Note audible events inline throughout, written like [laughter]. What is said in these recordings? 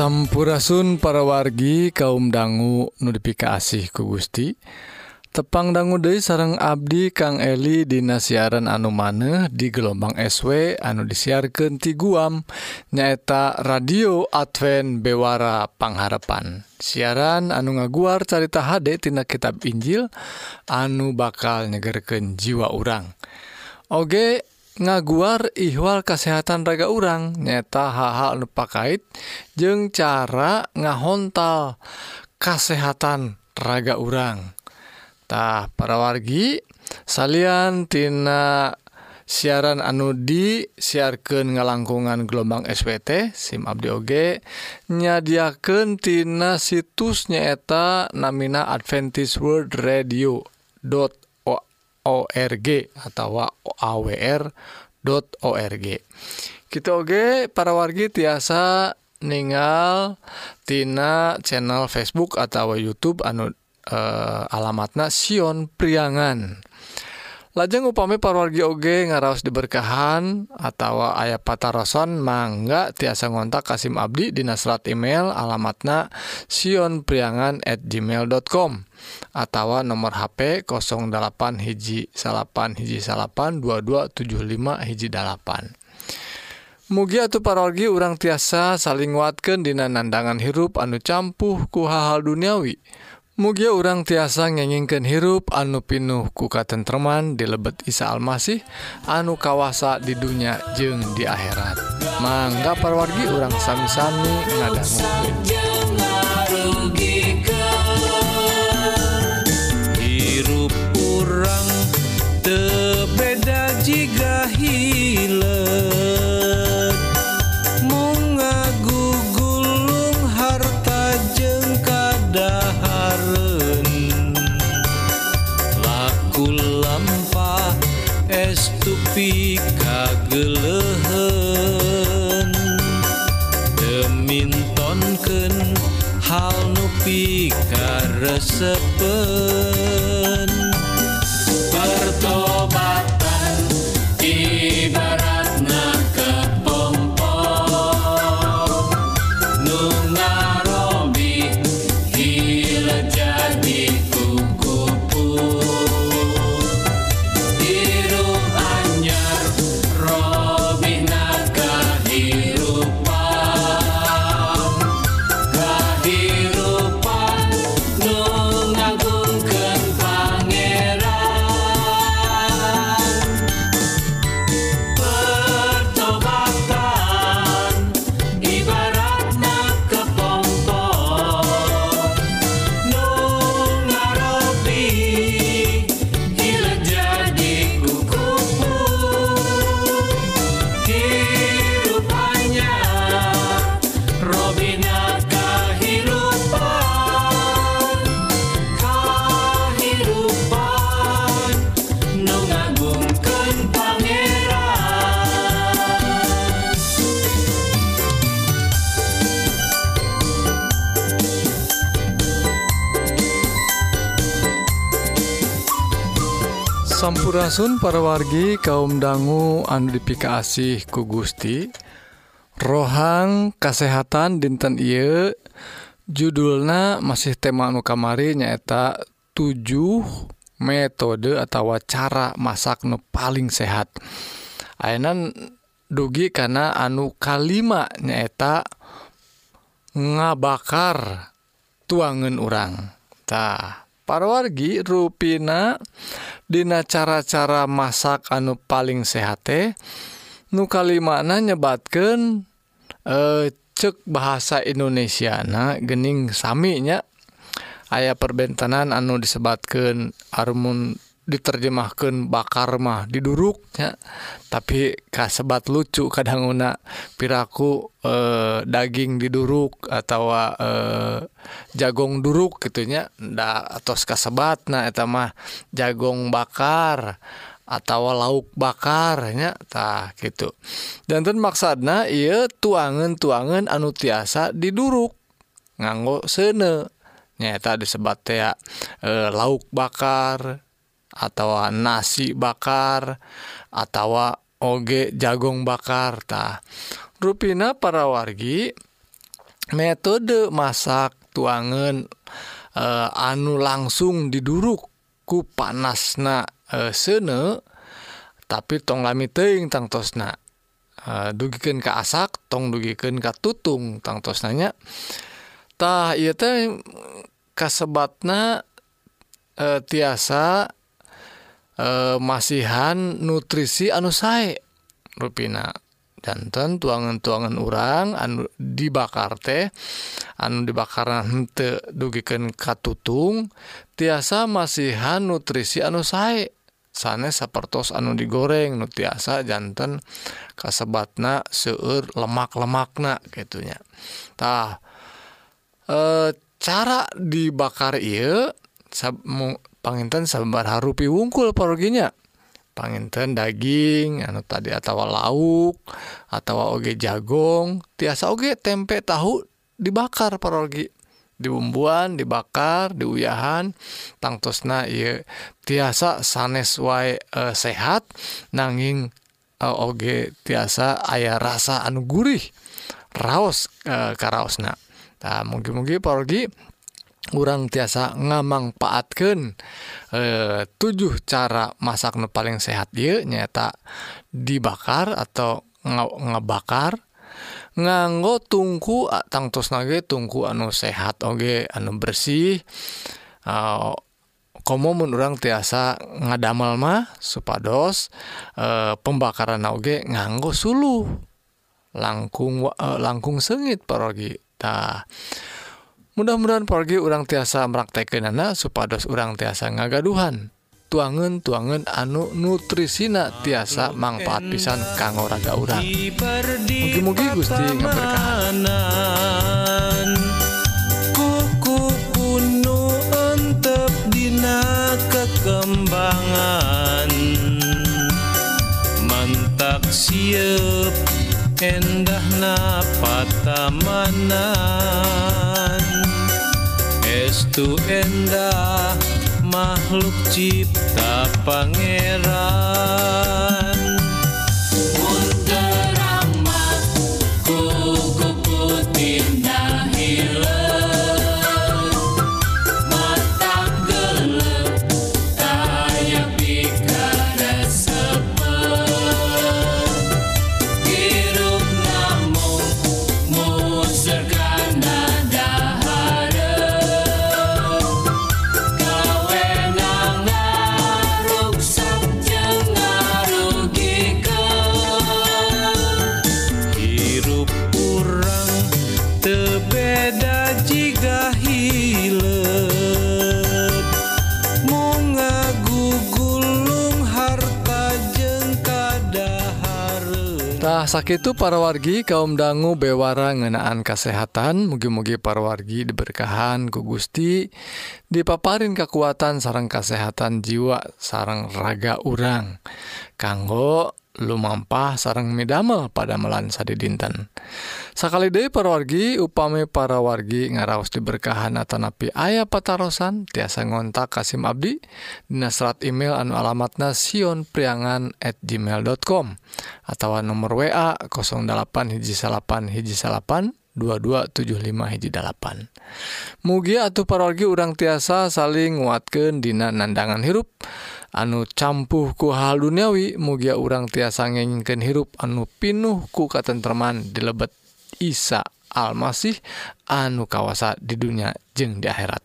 Sampurasun para wargi kaum dangu notifikasi ku Gusti. Tepang dangu Dei sarang Abdi Kang Eli Dina siaran anu maneh di gelombang SW anu disiarkan ti Guam nyaeta radio Advent Bewara Pangharapan. Siaran anu ngaguar carita HD tina kitab Injil anu bakal nyegerken jiwa urang. Oge ngaguar ihwal kesehatan raga urang nyata haha anu pakait jeung cara ngahontal kesehatan raga urangtah para wargi saliantina siaran anu di siarkan ngalangkungan gelombang SWT SIM Abdi Oge nyadiaken tina situs nyaeta namina Adventist World Radio dot org atau awr.org gitu oke para wargi tiasa ningal tina channel Facebook atau YouTube anu eh, alamatna Sion Priangan. lajeng upami parwargi oge ngaraos diberkahan atau ayah patarosan mangga tiasa ngontak Kasim Abdi di nasrat email alamatna sionpriangan at gmail.com atau nomor HP 08 hiji salapan hiji salapan 2275 hiji dalapan Mugi atau parorgi urang tiasa saling nguatkan dina nandangan hirup anu campuh ku hal-hal duniawi. Mugia urang tiasa ngengingken hirup anu pinuh kuka tentteman di lebet Isa Almasih anu kawasa di dunia jeung di akhirat. Mangga perwargi urang sami-sami ngadangu. disappear Sampurasun para wargi kaum dangu anu dipikaasih ku Gusti. Rohang kasehatan dinten Ieu. Judulna masih tema nu kamari nyaeta 7 metode atau cara masak nu paling sehat. Aenan dugi karena anu kalima nyaeta ngabakar tuangan orangtah parwargi ruina Dina cara-cara masak anu paling sehat nukali mana nyebatkan eh cek bahasa Indonesia nah gening Saminya. Ayaah perbentanan anu disebatkan Armun diterjemahkan bakar mah diduruknya tapi kasebat lucu kadanguna piraku e, daging diduruk atau e, eh, jagong duruk gitunya nda atos kasebat nah eta mah jagong bakar atau lauk bakarnya tah gitu. Danten maksadna iya tuangan tuangan anu tiasa diduruk nganggo sene. Nyata disebat ya e, eh, lauk bakar atau nasi bakar atau oge jagung bakartah ruina para wargi metode masak tuangan e, eh, anu langsung diduruk ku panasna e, sene tapi tong lami teing tangtosna e, eh, dugikan ke asak tong dugikan ke tutung tangtosnanya tah iya teh kasebatna e, tiasa eh, masihan nutrisi anu sae. Ruina jantan tuangan-tuangan urang anu dibakar teh anu dibakaran te dugiken katutung tiasa masihan nutrisi anu sae. Sanes sapertos anu digoreng nu tiasa jantan kasebatna seueur lemak-lemakna gitunya tah eh cara dibakar iya panginten sabar harupi wungkul porginya panginten daging anu tadi atawa lauk atau oge jagong tiasa oge tempe tahu dibakar parogi. Dibumbuan dibakar diuyahan tangtosna ieu tiasa sanes wae e, sehat nanging e, oge tiasa aya rasa anu gurih raos e, karaosna. Nah mugi-mugi parogi urang tiasa ngamangpaatkeun eh, tujuh cara nu paling sehat dia nyata dibakar atau ngebakar. Nganggo tungku tangtos nage tungku anu sehat Oge anu bersih. Eh, komo mun urang tiasa ngadamel mah supados eh, pembakaran oge nganggo suluh. Langkung eh, langkung sengit parogi. Tah mudah-mudahan pergi urang tiasa meraktekin supados urang tiasa ngagaduhan. Tuangan tuangan anu nutrisina tiasa manfaat pisan kanggo raga urang mugi-mugi Gusti ngaberkahan kuku punu entep dina kekembangan. Mantak siap endahna patamanan tu endah makhluk cipta pangeran. sakitu parawargi kaum dangu bewara ngenaan kesehatan mugi-mugi parwargi diberkahan ku Gusti dipaparin kekuatan sarang kesehatan jiwa sarang raga urang. Kanggo lumampah sarang midamel pada melansa di dinten. Sekali Dewi perwargi upami para wargi ngaraos diberkahan atau napi ayah patarosan tiasa ngontak Kasim Abdi Dinasrat email anu alamatna Sion priangan at gmail.com atau nomor WA 08 hiji salapan hiji salapan 2275 hiji dalapan Mugia atau parorgi urang tiasa saling nguatkan dina nandangan hirup. anu campuh ku hal duniawi mugia urang tiasa ngengken hirup anu pinuh ku katentman dilebet Isa Almasih anu kawasa di dunia jeng di akhirat.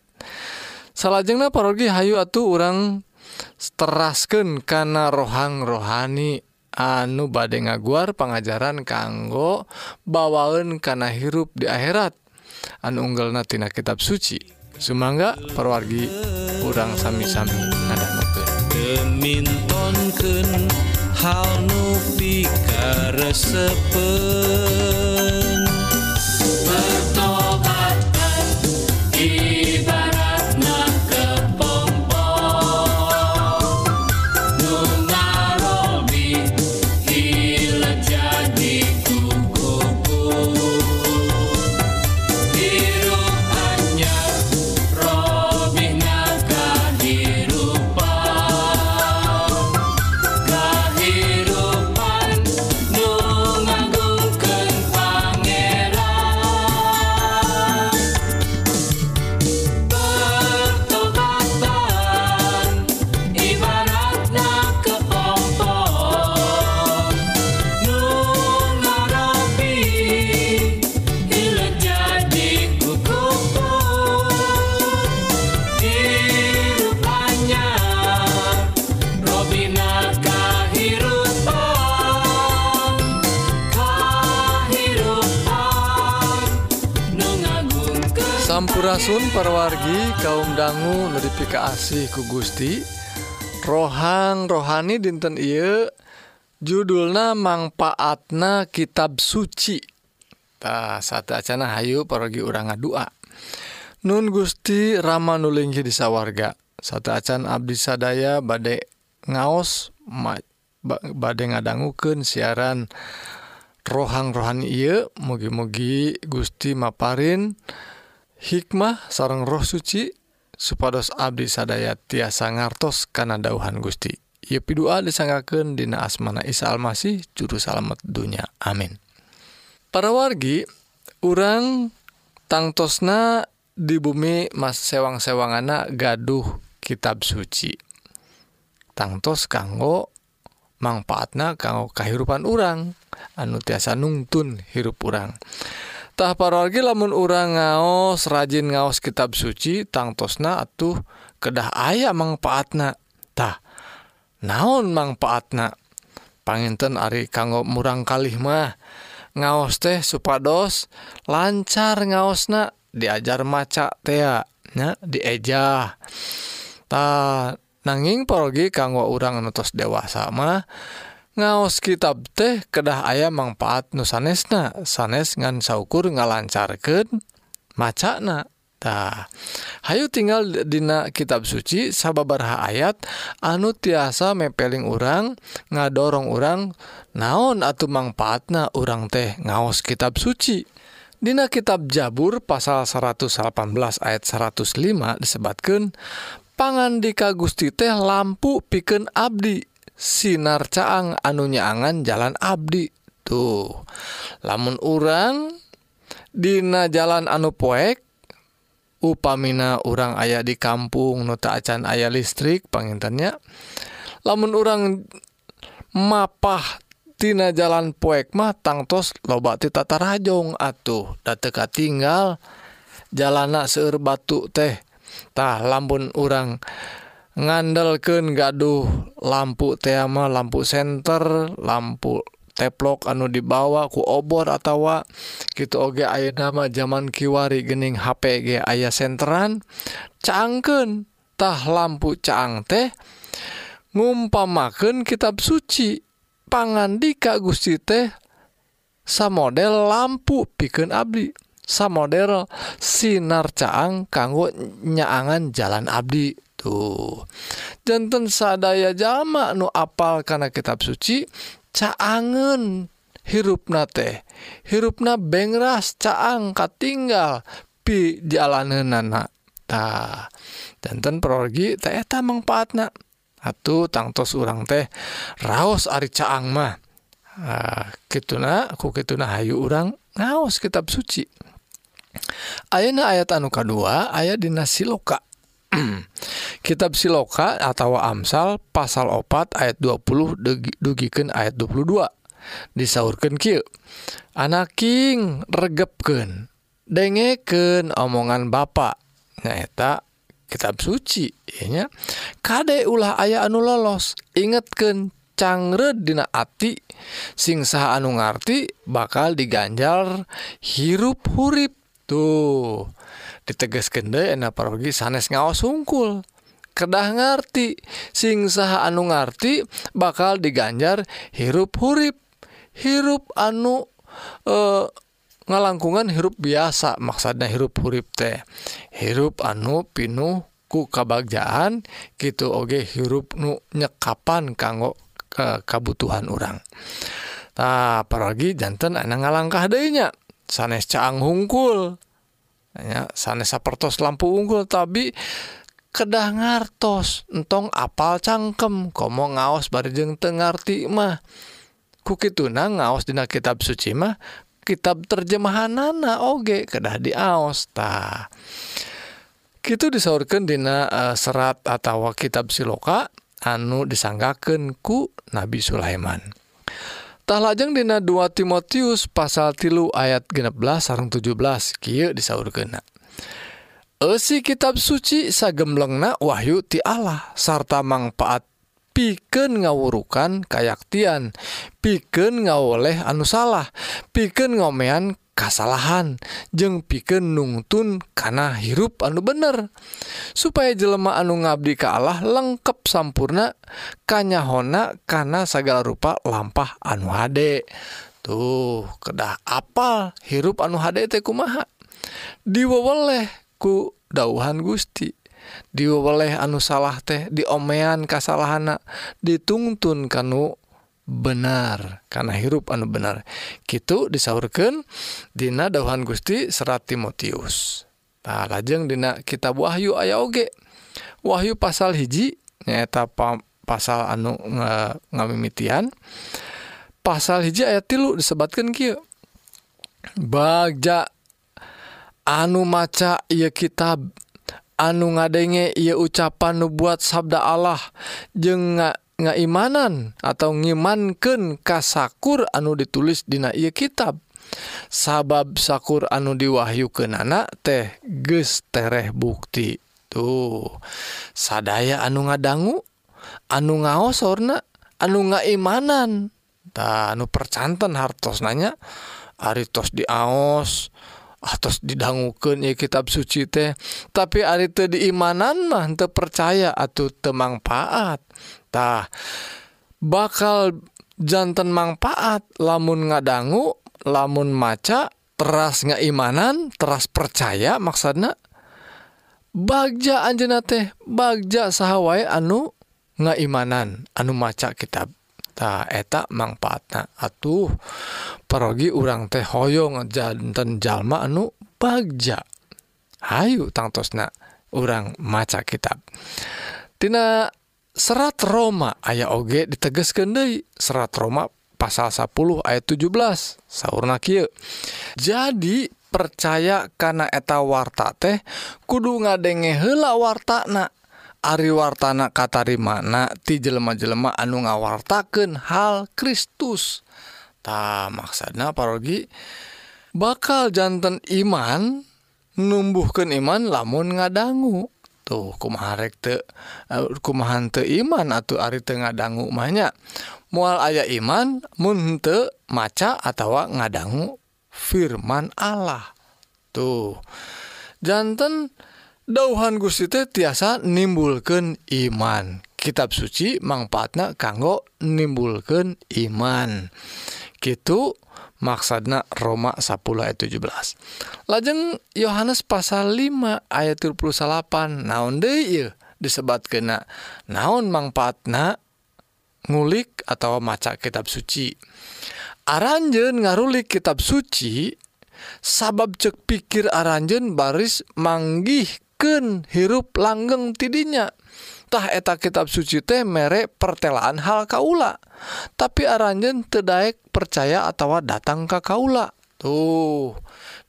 Salahjengna parogi Hayu atuh urang terasken karena rohang rohani anu bade ngaguar pengajaran kanggo bawaun karena hirup di akhirat. Anu unggelnatina kitab suci. Sumangga perwargi urang sami-sami ngadang temintonkeun hal nu pikaresepeun perwargi kaum dangu notifikasi ku Gusti. Rohang rohani dinten Ieu. Judulna manfaatna kitab sucitah satu Acana Hayu pergi urang ngadua. Nun Gusti Rama nulinghi disawarga satu acan Abdi sadaya badek ngaos badai ngadangguken siaran rohang rohani Ieu. Mugi-mugi Gusti Maparin. dan hikmah sarang roh suci supados Abdi sadaya tiasa ngartos karena dauhan Gusti. Ia pidua disanggaken Dina asmana Isa Almasih juru salamet dunya. Amin. Para wargi orang tangtosna di bumi mas sewang-sewangana gaduh kitab suci. Tangtos kanggo manfaatna kanggo kehidupan orang anu tiasa nungtun hirup orang tah paragi lamun urang ngaos rajin ngaos kitab suci tangtosna atuh kedah aya manfaatna tah naon manfaatna panginten Ari kanggo murang kalih mah ngaos teh supados lancar ngaosna diajar maca tea nya diejah ta nanging porgi kanggo urang nutus dewasa mah ngaos kitab teh kedah ayam manfaat nu sanesna. Sanes ngan saukur ngalancarkan macana. Tah Hayu tinggal dina kitab suci sababarha ayat anu tiasa mepeling urang ngadorong urang naon atau manfaatna urang teh ngaos kitab suci? Dina kitab Jabur pasal 118 ayat 105 disebabkan pangan dika Gusti teh lampu piken Abdi. sinar caang anu nyaangan jalan Abdi tuh. Lamun urang Dina jalan anu poek upamina orang ayah di kampung nuta acan ayah listrik pengintannya lamun orang mapah tina jalan poek mah tangtos loba ti tata rajong atuh. Da teka tinggal jalana seueur batu teh. Tah lamun urang ngandelken gaduh lampu tema lampu senter lampu teplok anu dibawa ku obor atautawa gitu oge ayeuna nama zaman kiwari gening HPG ayah senteran cangkentah lampu caang teh ngumpamaken kitab suci pangandika Gusti teh sa model lampu piken Abdi sa model sinar caang kanggo nyaangan jalan Abdi. tuh jantan sadaya jama nu apal karena kitab suci caangen hirup na teh. Hirup na bengras caang katinggal pi jalanan tah ta jantan teh teheta manfaatna atuh tangtos urang teh raos ari caang mah. Nah, kituna aku kituna hayu urang ngaos kitab suci. Ayeuna ayat anu kedua ayat dina siloka. [clears throat] kitab siloka atau Amsal pasal opat ayat 20 dugiken ayat 22 disaurkan Ky anaking regepken dengeken omongan ba nyaeta kitab sucinya Kadek ulah aya anu lolos? Ingetken cangre dina ati. Singsa anu ngarti bakal diganjar hirup hurip tuh. ditegesken enaparogi sanes ngaos sungkul. Kedah ngerti sing saha anu ngerti bakal diganjar hirup hurip. Hirup anu e, ngalangkungan hirup biasa maksudnya hirup hurip teh. Hirup anu pinuh ku kabagjaan gitu oge hirup nu nyekapan kanggo ke kabutuhan orang nah apalagi jantan anak ngalangkah dehnya sanes caang hungkul. ya sanes sapertos lampu unggul tapi kedah ngartos. Entong apal cangkem komo ngaos barjeng tengarti mah. Kukituna ngaos dina kitab suci mah kitab terjemahanana oge kedah diaos ta. Gitu disaurkan dina uh, serat atau kitab siloka anu disanggaken ku Nabi Sulaiman. Tah lajeng dina 2 Timotius pasal tilu ayat 16 sarang 17 kieu disaurkeun. Eusi Esi kitab suci sagemlengna Wahyu ti Allah sarta mangfaat piken ngawurukan kayaktian piken ngawoleh anu salah piken ngomean kasalahan jeung piken nungtun kana hirup anu bener. Supaya jelema anu ngabdi ke Allah lengkap sampurna kanyahona kana segala rupa lampah anu HD tuh kedah apal hirup anu HD teh kumaha? Diweweleh ku dauhan Gusti. Diweweleh anu salah teh diomean kasalahana dituntun kanu benar. Karena hirup anu benar. Gitu disaurkan Dina dauhan Gusti serat Timotius. Nah, lajeng Dina kitab Wahyu aya oge. Wahyu pasal hiji nyaeta pasal anu nga, ngamimitian. Pasal hiji ayat tilu disebatkan kieu. Bagja anu maca ia kitab anu ngadenge ia ucapan nubuat sabda Allah jeung nggak ngaimanan atau ngimanken kasakur anu ditulis dina ia kitab. Sabab sakur anu diwahyu ke nana teh gestereh bukti tuh. Sadaya anu ngadanggu anu ngaosorna anu ngaimanan. Tah anu percantan hartos nanya aritos diaos ah, atas didangguken ya kitab suci teh. Tapi ari teu diimanan mah teu percaya atau temang paat. tah bakal jantan manfaat lamun ngadanggu lamun maca teras ngaimanan teras percaya maksana Bagja Anjena teh Bagja sahawai anu ngaimanan anu maca kitab. Ta, eta manfaatna atuh perogi urang teh hoyong jantan jalma anu bagja. Hayu tangtosna urang maca kitab. Tina serat Roma. Aya oge ditegesken Dei serat Roma pasal 10 ayat 17 sauna Ky jadi percaya karena eta warta teh kudu ngadenge hela wartana. Ari wartana katarimana ti jelema-jelema anu ngawartaken hal Kristus. Tak maksana parogi bakal jantan iman numbuhkan iman lamun ngadanggu tuh kumaharek eh, kumahan te iman atau Ari Tengah dangu mahnya. Mual ayah iman munte maca atau ngadangu firman Allah. Tuh. Jantan dauhan Gusti teh tiasa nimbulkan iman. Kitab suci manfaatna kanggo nimbulkan iman. Gitu maksadna Roma 10 ayat 17 lajeng Yohanes pasal 5 ayat 38 naon deui disebat kena? Naon mangfaatna ngulik atau maca kitab suci? Aranjen ngarulik kitab suci sabab cek pikir aranjen baris manggihken hirup langgeng tidinya. Tah eta kitab suci teh mere pertelaan hal kaula? Tapi aranjen tedaek percaya atau datang ke kaula. Tuh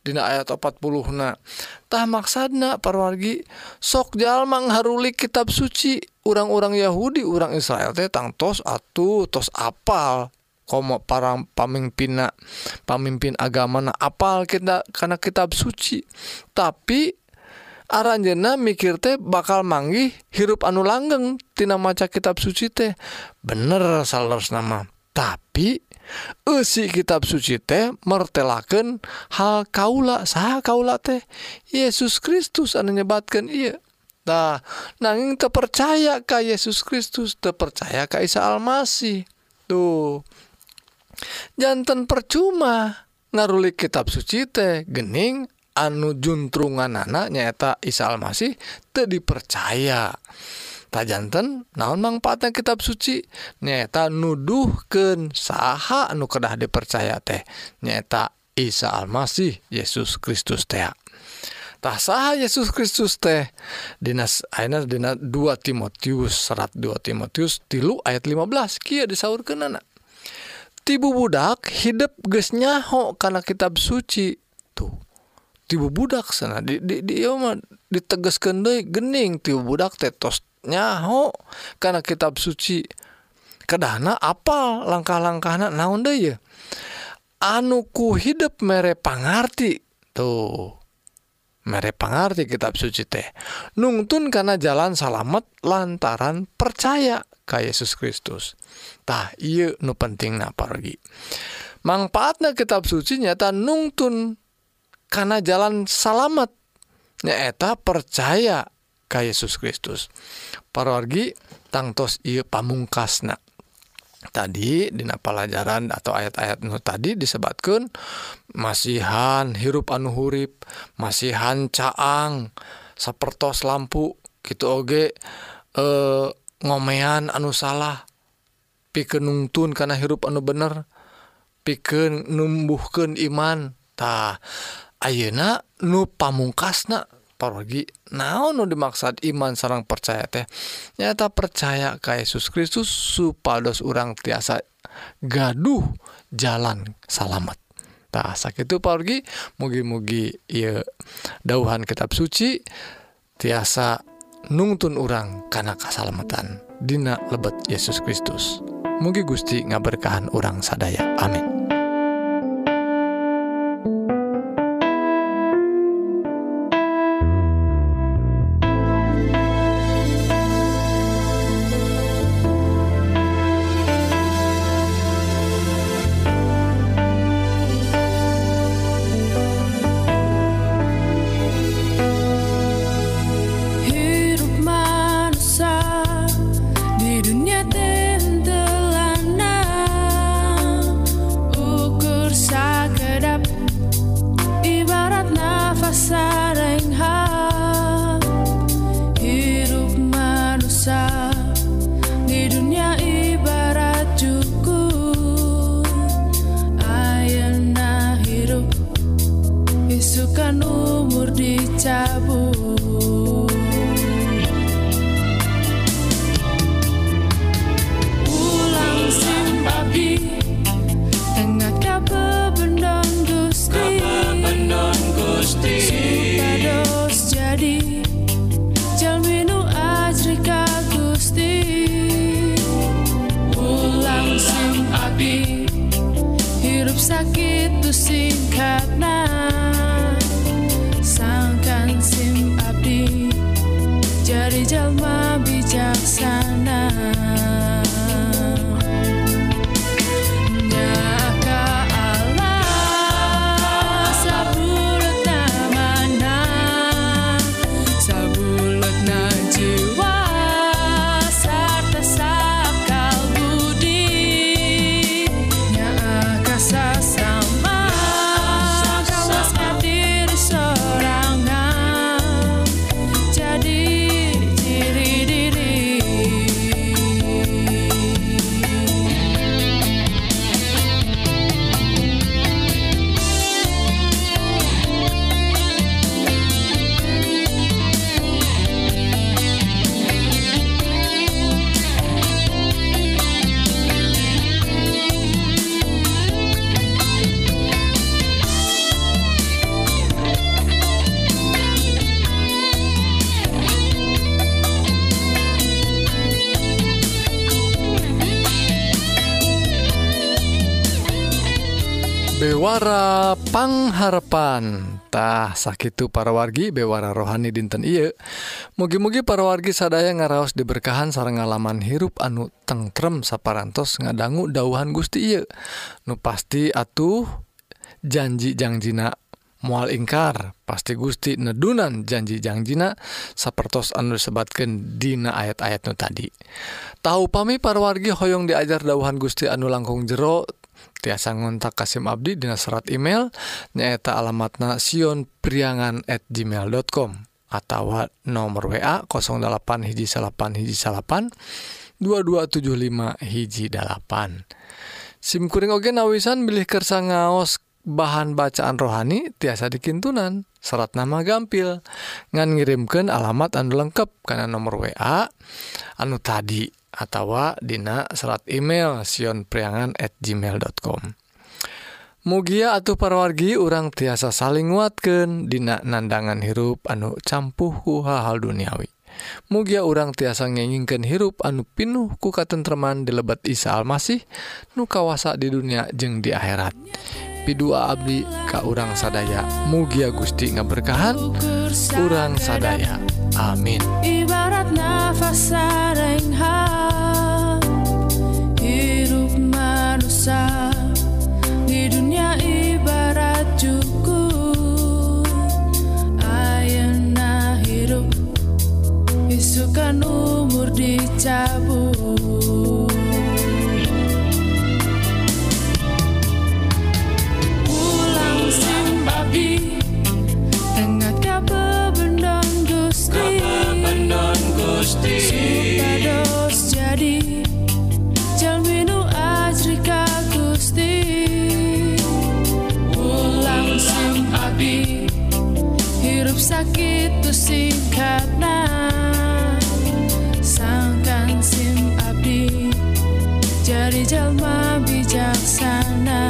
dina ayat 40 na tah maksadna parwargi sok jalma ngharulik kitab suci. Orang-orang Yahudi orang Israel teh tang tos atuh tos apal. Komo para pamimpinna pamimpin agama na apal kita karena kitab suci. Tapi Aranjena mikir teh bakal manggih hirup anu langgengtina maca kitab suci teh. Bener salers nama. Tapi Usi kitab suci teh mertelaken hal kaula sah kaula teh. Yesus Kristus anu nyebatkan iya Nah, nanging terpercaya ka Yesus Kristus terpercaya ka Isa Almasih. Tuh. Jantan percuma ngarulik kitab suci teh gening anu juntrungan anak nyaeta Isa Almasih teu dipercaya. Jantan naon manfaatnya kitab suci? Nyata nuduhken saha anu kedah dipercaya teh nyata Isa Almasih Yesus Kristus teh. Tak sah Yesus Kristus teh? Dinas Aina Di 2 Timotius serat 2 Timotius tilu ayat 15 Ki disaur ke anak tibu budak hidup gesnyaho karena kitab suci tibu budak sana. Di di di diteges kendai gening tibu budak tetos nyaho. Karena kitab suci kedana apa langkah-langkah anak naon deh ya. Anuku hidup mere pangarti tuh. Mere pangarti kitab suci teh. Nungtun karena jalan salamet lantaran percaya ke Yesus Kristus. Tah iya nu penting apa lagi manfaatnya kitab suci nyata nungtun karena jalan salamet nyata percaya ke Yesus Kristus. Parwargi tangtos iya pamungkasna. Tadi di pelajaran atau ayat-ayat nu tadi disebutkan masihan hirup anu hurip masihan caang sapertos lampu gitu oge eh ngomean anu salah pikeun nungtun karena hirup anu bener numbuhkeun iman. Tah Ayeuna nu pamungkasna parogi naon nu dimaksud iman sarang percaya teh? Nyata percaya ka Yesus Kristus supados urang tiasa gaduh jalan salamet tah sakitu pargi mugi-mugi ieu dauhan kitab suci tiasa nungtun urang kana kasalamatan. Dina lebet Yesus Kristus. Mugi Gusti ngaberkahan urang sadaya. Amin. harepantah sakitu para wargi bewara rohani dinten Iye mugi-mugi para wargi sadaya ngaraos diberkahan sarang ngalaman hirup anu tengrem saparantos ngadanggu dauhan Gusti Iye nu pasti atuh janjijangjina mual ingkar. Pasti Gusti nedunan janjijangjina sapertos anu sebatkan dina ayat-ayat nu tadi. Tahu pami parwargi hoyong diajar dauhan Gusti anu langkung jero tiasa ngontak Kasim Abdi di serat email nyaeta alamat nasion priangan@ gmail.com atau nomor waA 08 hiji salapan hiji salapan 2275 hijjipan SIMkuring Oge nawisan bilih kersa ngaos bahan bacaan rohani tiasa dikintunan serat nama gampil ngan ngirimkan alamat Anda lengkap karena nomor waA anu tadi atawa dina serat email sionpriangan at gmail.com Mugia atuh parwargi urang tiasa saling nguatkeun dina nandangan hirup anu campuhku hal-hal duniawi. Mugia urang tiasa ngengingken hirup anu pinuh ku katentreman di lebet Isa Almasih nu kawasa di dunia jeung di akhirat. Pidua abdi ka urang sadaya. Mugia Gusti ngaberkahan urang sadaya. Amin. Ibarat nafas sareng umur dicabut berjelma bijaksana.